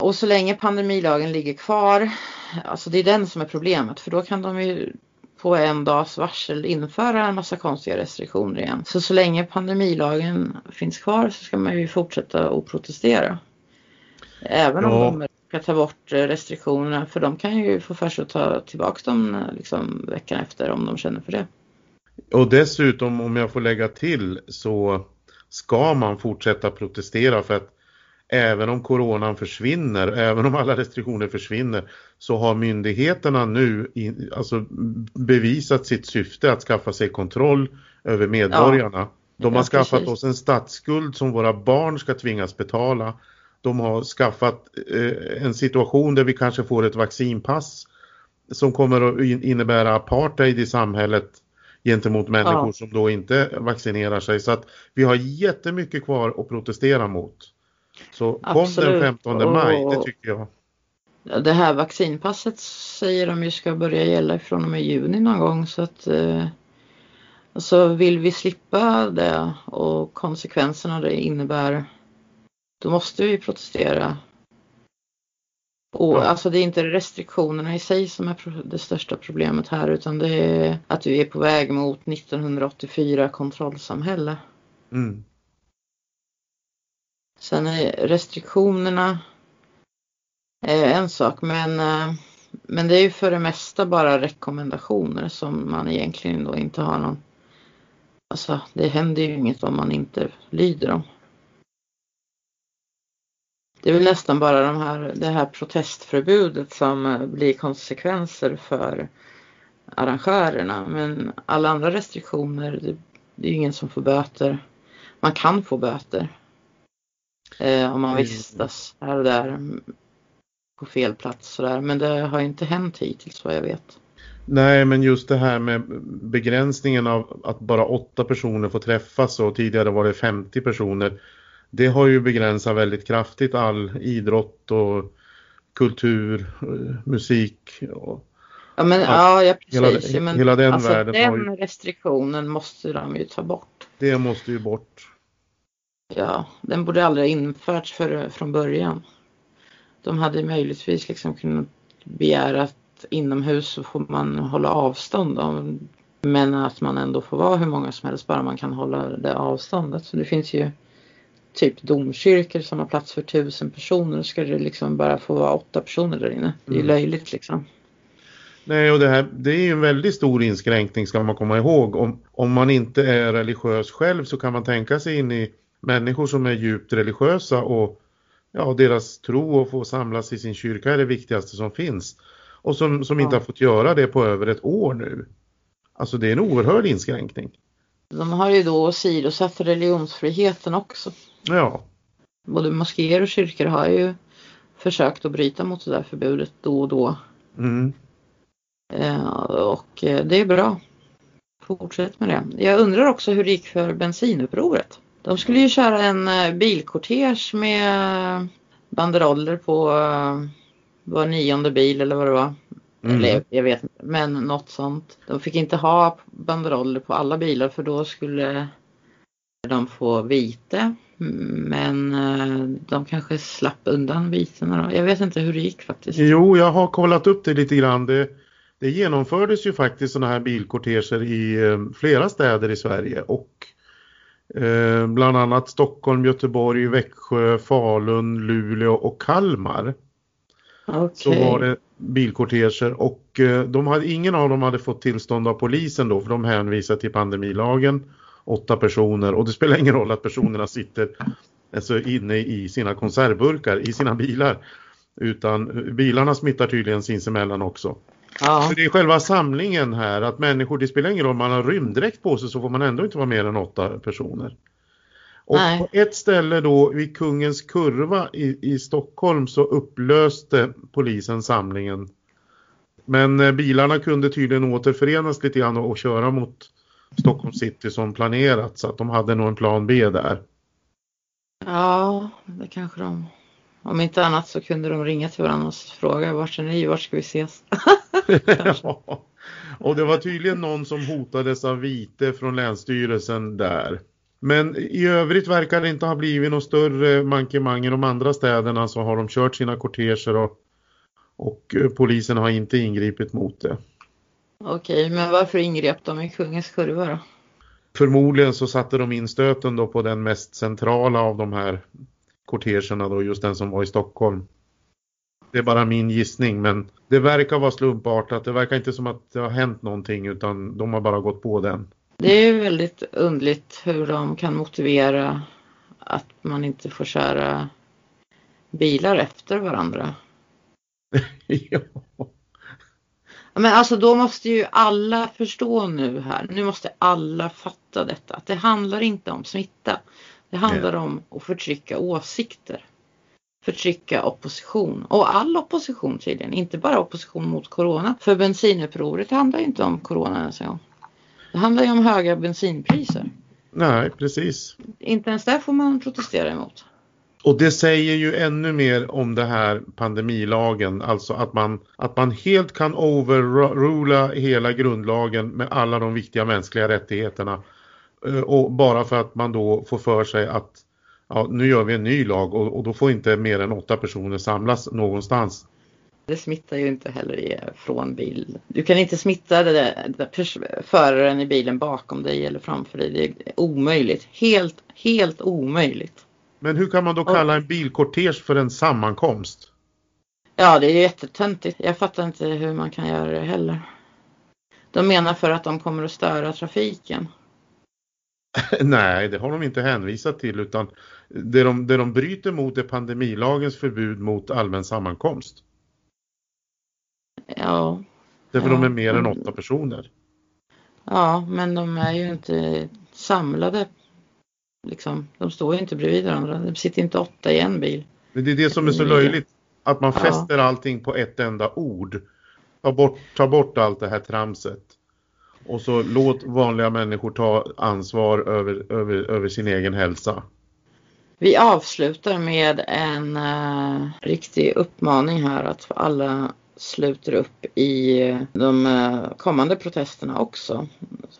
Och så länge pandemilagen ligger kvar, alltså det är den som är problemet för då kan de ju på en dags varsel införa en massa konstiga restriktioner igen. Så så länge pandemilagen finns kvar så ska man ju fortsätta att protestera. Även om Ja. de ska ta bort restriktionerna för de kan ju få för sig att ta tillbaka dem liksom veckan efter om de känner för det. Och dessutom om jag får lägga till så ska man fortsätta protestera för att även om coronan försvinner, även om alla restriktioner försvinner så har myndigheterna nu in, alltså bevisat sitt syfte att skaffa sig kontroll över medborgarna. De har Ja, skaffat precis. oss en statsskuld som våra barn ska tvingas betala. De har skaffat eh, en situation där vi kanske får ett vaccinpass som kommer att in- innebära apartheid i samhället gentemot människor Ja. som då inte vaccinerar sig. Så att vi har jättemycket kvar att protestera mot. Så kom den Absolut. 15 maj, det tycker jag. Ja, Det här vaccinpasset säger de ju ska börja gälla från och med juni någon gång så att eh, så vill vi slippa det och konsekvenserna det innebär då måste vi protestera. Och Ja. alltså det är inte restriktionerna i sig som är det största problemet här utan det är att vi är på väg mot 1984 kontrollsamhälle. Mm. Sen är restriktionerna är en sak men, eh, men det är ju för det mesta bara rekommendationer som man egentligen då inte har någon Alltså det händer ju inget om man inte lyder dem. Det är väl nästan bara de här, det här protestförbudet som eh, blir konsekvenser för arrangörerna men alla andra restriktioner det, det är ju ingen som får böter. Man kan få böter. Eh, om man Mm. vistas här och där mm, på fel plats sådär. Men det har inte hänt hittills vad jag vet. Nej, men just det här med begränsningen av att bara åtta personer får träffas och tidigare var det 50 personer. det har ju begränsat väldigt kraftigt all idrott och kultur, eh, musik och Ja, men, ja, ja precis. hela, men, hela den alltså, världen den ju, restriktionen måste de ju ta bort. det måste ju bort. Ja, den borde aldrig ha införts för, från början. De hade möjligtvis liksom kunnat begära att inomhus så får man hålla avstånd. Då. Men att man ändå får vara hur många som helst bara man kan hålla det avståndet. Så det finns ju typ domkyrkor som har plats för tusen personer. Då ska det liksom bara få vara åtta personer där inne. Det är Mm. löjligt liksom. Nej, och det här det är ju en väldigt stor inskränkning ska man komma ihåg. Om, om man inte är religiös själv så kan man tänka sig in i människor som är djupt religiösa och ja, deras tro och få samlas i sin kyrka är det viktigaste som finns. Och som, som inte Ja. har fått göra det på över ett år nu. Alltså det är en oerhörd inskränkning. De har ju då åsidosatt religionsfriheten också. Ja, Både moskéer och kyrkor har ju försökt att bryta mot det där förbudet då och då. mm. Eh, och eh, det är bra. Fortsätt med det. Jag undrar också hur det gick för bensinupproret. De skulle ju köra en eh, bilkortege med banderoller på eh, var nionde bil eller vad det var. Mm. Eller jag vet inte, men något sånt. De fick inte ha banderoller på alla bilar för då skulle de få vite. Men eh, de kanske slapp undan viterna då. Jag vet inte hur det gick faktiskt. Jo, jag har kollat upp det lite grann. Det, det genomfördes ju faktiskt sådana här bilkorteger i eh, flera städer i Sverige och eh, bland annat Stockholm, Göteborg, Växjö, Falun, Luleå och Kalmar. Okej. Så var det bilkorteger och eh, de hade, ingen av dem hade fått tillstånd av polisen då för de hänvisar till pandemilagen. Åtta personer och det spelar ingen roll att personerna sitter alltså, inne i sina konservburkar i sina bilar. Utan bilarna smittar tydligen sinsemellan också. Ja. Så det är själva samlingen här att människor, det spelar ingen roll om man har rymddräkt på sig så får man ändå inte vara mer än åtta personer. Och Nej. på ett ställe då vid Kungens Kurva i, i Stockholm så upplöste polisen samlingen. Men eh, bilarna kunde tydligen återförenas lite grann och, och köra mot Stockholm city som planerat så att de hade nog en plan B där. ja, det kanske de. Om inte annat så kunde de ringa till varandra och fråga vart är ni, vart ska vi ses? Ja. Och det var tydligen någon som hotades av vite från Länsstyrelsen där. Men i övrigt verkar det inte ha blivit någon större mankemang i de andra städerna så har de kört sina korteger och, och eh, polisen har inte ingripit mot det. Okej, men varför ingrep de i Kungens kurva då? Förmodligen så satte de in stöten då på den mest centrala av de här kortegerna då, just den som var i Stockholm. Det är bara min gissning men det verkar vara slumpartat. Det verkar inte som att det har hänt någonting utan de har bara gått på den. Det är ju väldigt undligt hur de kan motivera att man inte får köra bilar efter varandra. ja. Men alltså då måste ju alla förstå nu här, nu måste alla fatta detta, att det handlar inte om smitta. Det handlar om att förtrycka åsikter. Förtrycka opposition. Och all opposition tydligen, inte bara opposition mot corona. För bensinupproret handlar ju inte om corona ens en gång. Det handlar ju om höga bensinpriser. Nej, precis. Inte ens där får man protestera emot. Och det säger ju ännu mer om det här pandemilagen, alltså att man, att man helt kan overrula hela grundlagen med alla de viktiga mänskliga rättigheterna. Eh, Och bara för att man då får för sig att ja, nu gör vi en ny lag och, och då får inte mer än åtta personer samlas någonstans. Det smittar ju inte heller från bil. Du kan inte smitta det där, föraren i bilen bakom dig eller framför dig. Det är omöjligt. Helt, helt omöjligt. Men hur kan man då kalla en bilkortege för en sammankomst? Ja, det är ju jättetöntigt. Jag fattar inte hur man kan göra det heller. De menar för att de kommer att störa trafiken. Nej, det har de inte hänvisat till utan det de, det de bryter mot är pandemilagens förbud mot allmän sammankomst. Ja, Därför Ja. de är mer än åtta personer. ja, men de är ju inte samlade. Liksom, de står ju inte bredvid varandra. De sitter inte åtta i en bil. Men det är det som är så löjligt. Att man Ja. fäster allting på ett enda ord. Ta bort, ta bort allt det här tramset. Och så låt vanliga människor ta ansvar över, över, över sin egen hälsa. Vi avslutar med en uh, riktig uppmaning här att alla sluter upp i de uh, kommande protesterna också.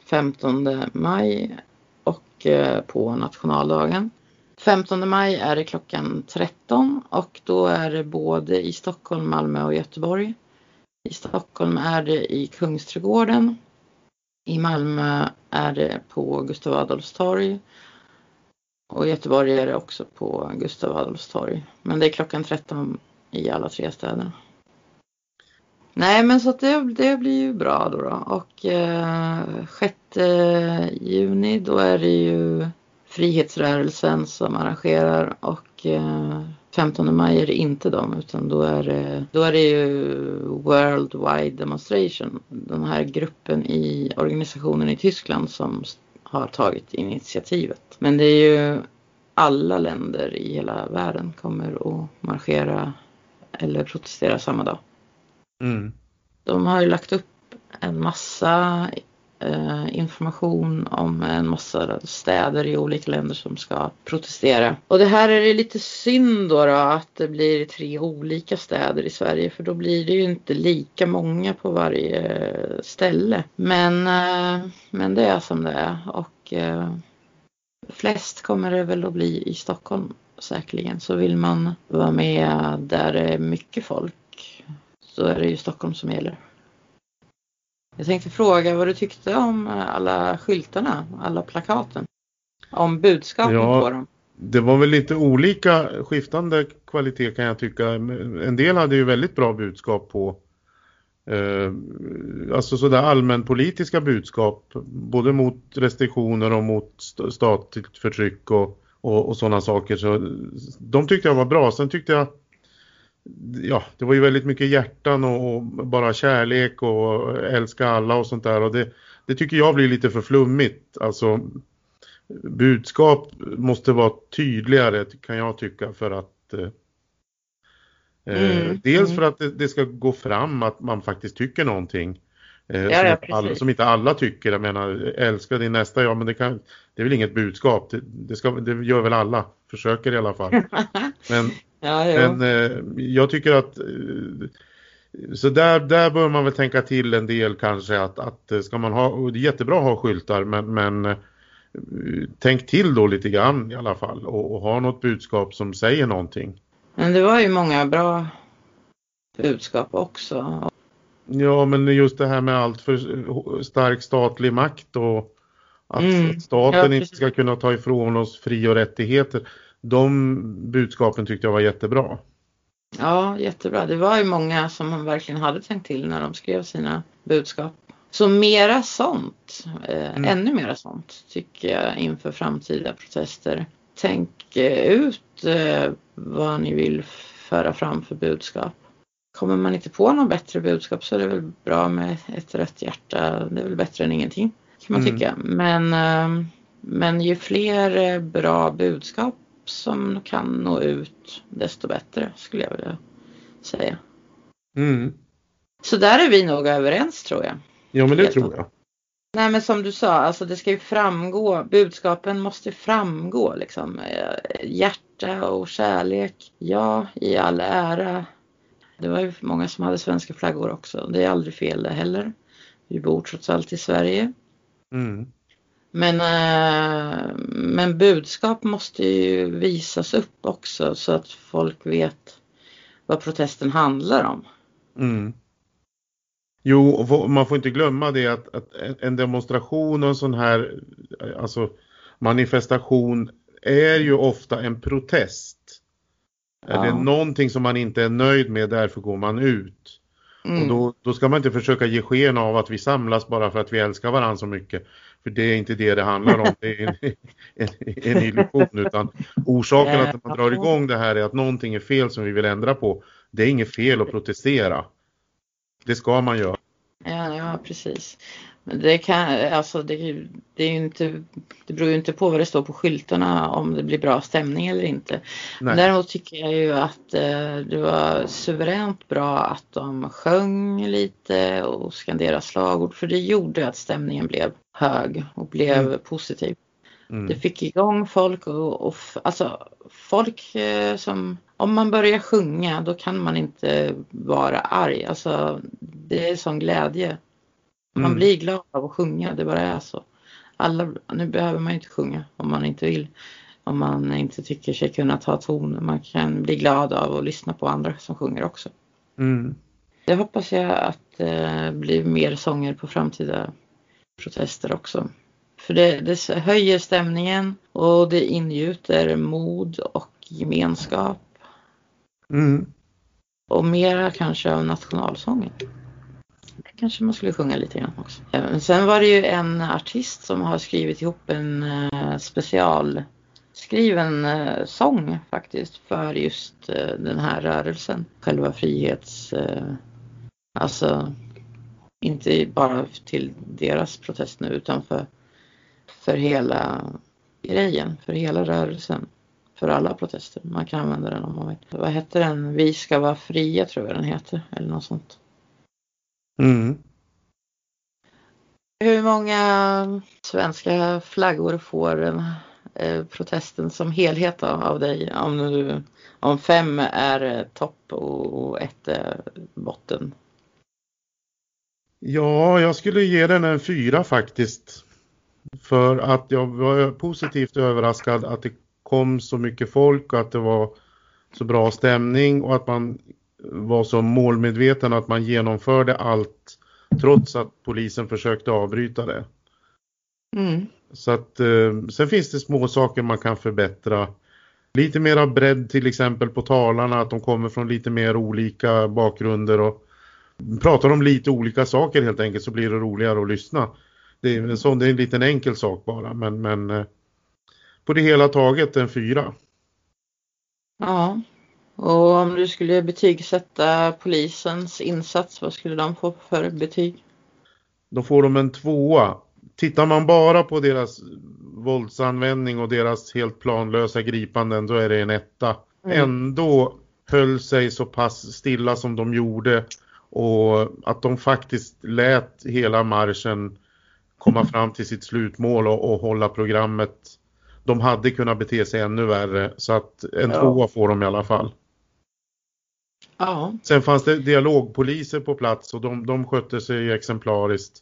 15 maj och uh, på nationaldagen. 15 maj är det klockan 13 och då är det både i Stockholm, Malmö och Göteborg. I Stockholm är det i Kungsträdgården. I Malmö är det på Gustav Adolfs torg. Och i Göteborg är det också på Gustav Adolfs torg. Men det är klockan 13 i alla tre städerna. Nej men så att det, det blir ju bra då. då. Och eh, 6 juni då är det ju Frihetsrörelsen som arrangerar och eh, 15 maj är det inte dem utan då är det, då är det ju Worldwide Demonstration. Den här gruppen i organisationen i Tyskland som har tagit initiativet. Men det är ju alla länder i hela världen kommer att marschera eller protestera samma dag. Mm. De har ju lagt upp en massa Eh, information om en massa städer i olika länder som ska protestera. Och det här är det lite synd då, då att det blir tre olika städer i Sverige för då blir det ju inte lika många på varje ställe. Men, eh, men det är som det är och eh, flest kommer det väl att bli i Stockholm säkerligen. Så vill man vara med där det är mycket folk så är det ju Stockholm som gäller. Jag tänkte fråga vad du tyckte om alla skyltarna, alla plakaten. Om budskapet ja, på dem. Det var väl lite olika skiftande kvalitet kan jag tycka. En del hade ju väldigt bra budskap på eh, alltså sådär allmänpolitiska budskap både mot restriktioner och mot statligt förtryck och, och, och sådana saker. Så de tyckte jag var bra. Sen tyckte jag ja, det var ju väldigt mycket hjärtan och, bara kärlek och älska alla och sånt där och det, det tycker jag blir lite för flummigt. Alltså budskap måste vara tydligare kan jag tycka för att eh, eh mm, dels mm. för att det, det, ska gå fram att man faktiskt tycker någonting. Eh, ja, som, ja, inte alla, som, inte alla tycker, jag menar älska din nästa, ja men det, kan, det är väl inget budskap, det, det, ska, det gör väl alla, försöker i alla fall. Men, Ja, Men eh, jag tycker att eh, så där, där bör man väl tänka till en del kanske att, att eh, ska man ha, och det är jättebra att ha skyltar men, men eh, tänk till då lite grann i alla fall och, och ha något budskap som säger någonting. Men det var ju många bra budskap också. Ja men just det här med allt för stark statlig makt och att, mm. staten ja, inte ska kunna ta ifrån oss fri och rättigheter de budskapen tyckte jag var jättebra. Ja, jättebra. Det var ju många som verkligen hade tänkt till när de skrev sina budskap. Så mera sånt, eh, mm. ännu mera sånt tycker jag inför framtida protester. Tänk eh, ut eh, vad ni vill föra fram för budskap. Kommer man inte på något bättre budskap så är det väl bra med ett rött hjärta. Det är väl bättre än ingenting kan man mm. tycka. Men, eh, men ju fler eh, bra budskap som kan nå ut desto bättre skulle jag vilja säga. Mm. Så där är vi nog överens tror jag. Ja men det Helt tror jag. Nej men som du sa, alltså det ska ju framgå, budskapen måste framgå liksom. Hjärta och kärlek, ja i all ära. Det var ju många som hade svenska flaggor också, det är aldrig fel det heller. Vi bor trots allt i Sverige. Mm. Men, eh, men budskap måste ju visas upp också så att folk vet vad protesten handlar om. Mm. Jo, man får inte glömma det att, att en demonstration och en sån här alltså manifestation är ju ofta en protest. Ja. Är det någonting som man inte är nöjd med, därför går man ut. Mm. Och då, då ska man inte försöka ge sken av att vi samlas bara för att vi älskar varandra så mycket. För det är inte det det handlar om, det är en, en, en illusion. Utan orsaken att man drar igång det här är att någonting är fel som vi vill ändra på. Det är inget fel att protestera. Det ska man göra. Ja, ja precis. Det, kan, alltså det, det, är inte, det beror ju inte på vad det står på skyltarna om det blir bra stämning eller inte. Nej. Däremot tycker jag ju att eh, det var suveränt bra att de sjöng lite och skanderade slagord för det gjorde att stämningen blev hög och blev mm. positiv. Mm. Det fick igång folk och, och alltså folk eh, som, om man börjar sjunga då kan man inte vara arg. Alltså det är sån glädje. Man mm. blir glad av att sjunga, det bara är så. Alla, nu behöver man inte sjunga om man inte vill. Om man inte tycker sig kunna ta ton. Man kan bli glad av att lyssna på andra som sjunger också. Mm. Det hoppas jag att det eh, blir mer sånger på framtida protester också. För det, det höjer stämningen och det ingjuter mod och gemenskap. Mm. Och mera kanske av nationalsången. Kanske man skulle sjunga lite grann också. Eh, sen var det ju en artist som har skrivit ihop en eh, specialskriven eh, sång faktiskt för just den här rörelsen. Själva frihets... alltså inte bara till deras protest nu utan för för hela grejen, för hela rörelsen. För alla protester. Man kan använda den om man vill. Vad hette den? Vi ska vara fria tror jag den heter. Eller något sånt. Mm. Hur många svenska flaggor får den, eh, protesten som helhet av dig? Om, du, om fem är topp och ett är botten. Ja, jag skulle ge den en fyra faktiskt. För att jag var positivt överraskad att det kom så mycket folk och att det var så bra stämning och att man var så målmedveten att man genomförde allt trots att polisen försökte avbryta det. Mm. Så att eh, sen finns det små saker man kan förbättra. Lite mera bredd till exempel på talarna, att de kommer från lite mer olika bakgrunder och pratar om lite olika saker helt enkelt så blir det roligare att lyssna. Det är en, sån, det är en liten enkel sak bara men, men eh, på det hela taget en fyra. Ja, och om du skulle betygsätta polisens insats, vad skulle de få för betyg? Då får de en tvåa. Tittar man bara på deras våldsanvändning och deras helt planlösa gripanden då är det en etta. Mm. Ändå höll sig så pass stilla som de gjorde och att de faktiskt lät hela marschen komma fram till sitt slutmål och, och hålla programmet. De hade kunnat bete sig ännu värre så att en ja. tvåa får de i alla fall. Ja. Sen fanns det dialogpoliser på plats och de, de skötte sig exemplariskt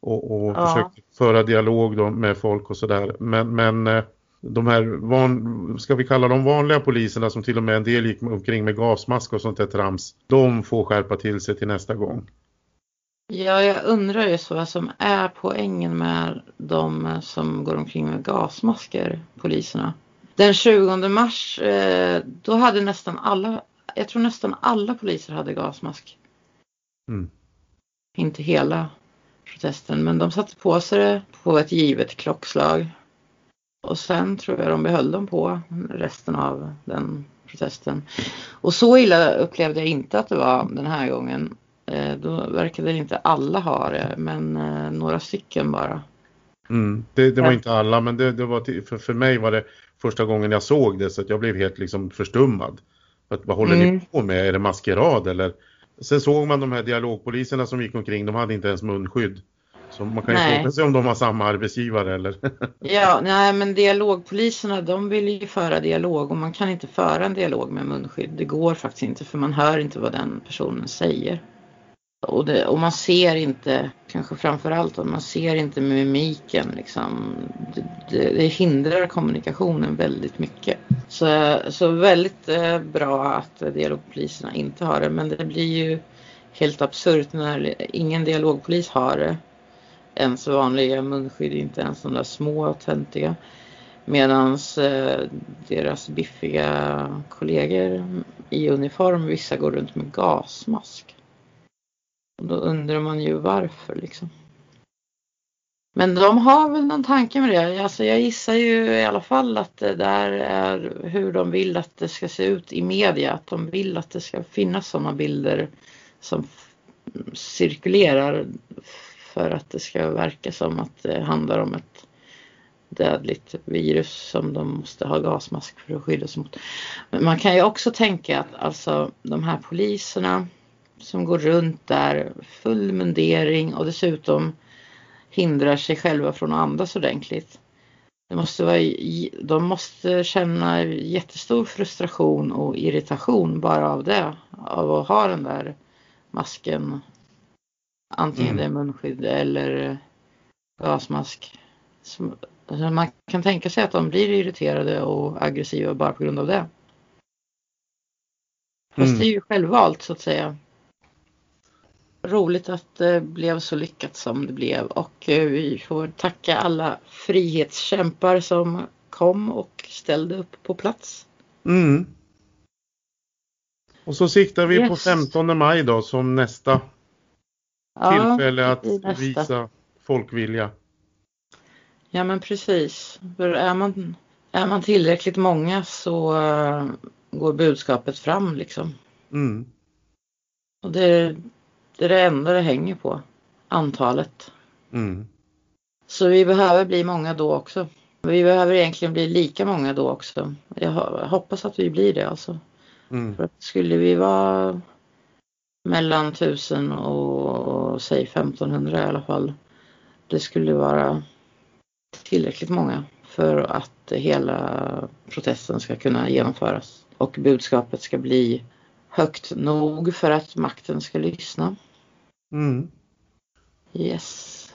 och, och ja. försökte föra dialog med folk och sådär. Men, men eh, de här, van, ska vi kalla dem vanliga poliserna som till och med en del gick omkring med gasmask och sånt där trams. De får skärpa till sig till nästa gång. Ja, jag undrar ju så vad som är poängen med de som går omkring med gasmasker, poliserna. Den 20 mars, eh, då hade nästan alla, jag tror nästan alla poliser hade gasmask. Mm. Inte hela protesten, men de satte på sig det på ett givet klockslag. Och sen tror jag de behöll dem på resten av den protesten. Och så illa upplevde jag inte att det var den här gången. Eh, då verkade inte alla ha det, men eh, några stycken bara. Mm, det, det, var inte alla, men det, det var för, för mig var det första gången jag såg det så att jag blev helt liksom förstummad. Att, vad håller mm. ni på med? Är det maskerad eller? Sen såg man de här dialogpoliserna som gick omkring, de hade inte ens munskydd. Så man kan ju fråga sig om de har samma arbetsgivare eller? ja, nej men dialogpoliserna de vill ju föra dialog och man kan inte föra en dialog med munskydd. Det går faktiskt inte för man hör inte vad den personen säger. Och, det, och man ser inte, kanske framförallt, man ser inte mimiken liksom. Det, det, det hindrar kommunikationen väldigt mycket. Så, så väldigt eh, bra att dialogpoliserna inte har det. Men det blir ju helt absurt när ingen dialogpolis har det. Ens vanliga munskydd, inte ens de där små töntiga. Medan eh, deras biffiga kollegor i uniform, vissa går runt med gasmask. Och då undrar man ju varför liksom. Men de har väl någon tanke med det. Alltså jag gissar ju i alla fall att det där är hur de vill att det ska se ut i media. Att de vill att det ska finnas sådana bilder som cirkulerar för att det ska verka som att det handlar om ett dödligt virus som de måste ha gasmask för att skydda sig mot. Men man kan ju också tänka att alltså de här poliserna som går runt där full mundering och dessutom hindrar sig själva från att andas ordentligt. det måste vara, de måste känna jättestor frustration och irritation bara av det. Av att ha den där masken. Antingen mm. det är munskydd eller gasmask. Alltså man kan tänka sig att de blir irriterade och aggressiva bara på grund av det. Fast mm. det är ju självvalt så att säga. Roligt att det blev så lyckat som det blev och eh, vi får tacka alla frihetskämpar som kom och ställde upp på plats. Mm. Och så siktar vi yes. på 15 maj då som nästa ja, tillfälle att nästa. visa folkvilja. Ja men precis. För är man, är man tillräckligt många så uh, går budskapet fram liksom. Mm. Och det, det är det enda det hänger på. Antalet. Mm. Så vi behöver bli många då också. Vi behöver egentligen bli lika många då också. Jag hoppas att vi blir det alltså. Mm. För att skulle vi vara mellan 1000 och, och säg 1500 i alla fall. Det skulle vara tillräckligt många för att hela protesten ska kunna genomföras och budskapet ska bli högt nog för att makten ska lyssna. Mm. Yes.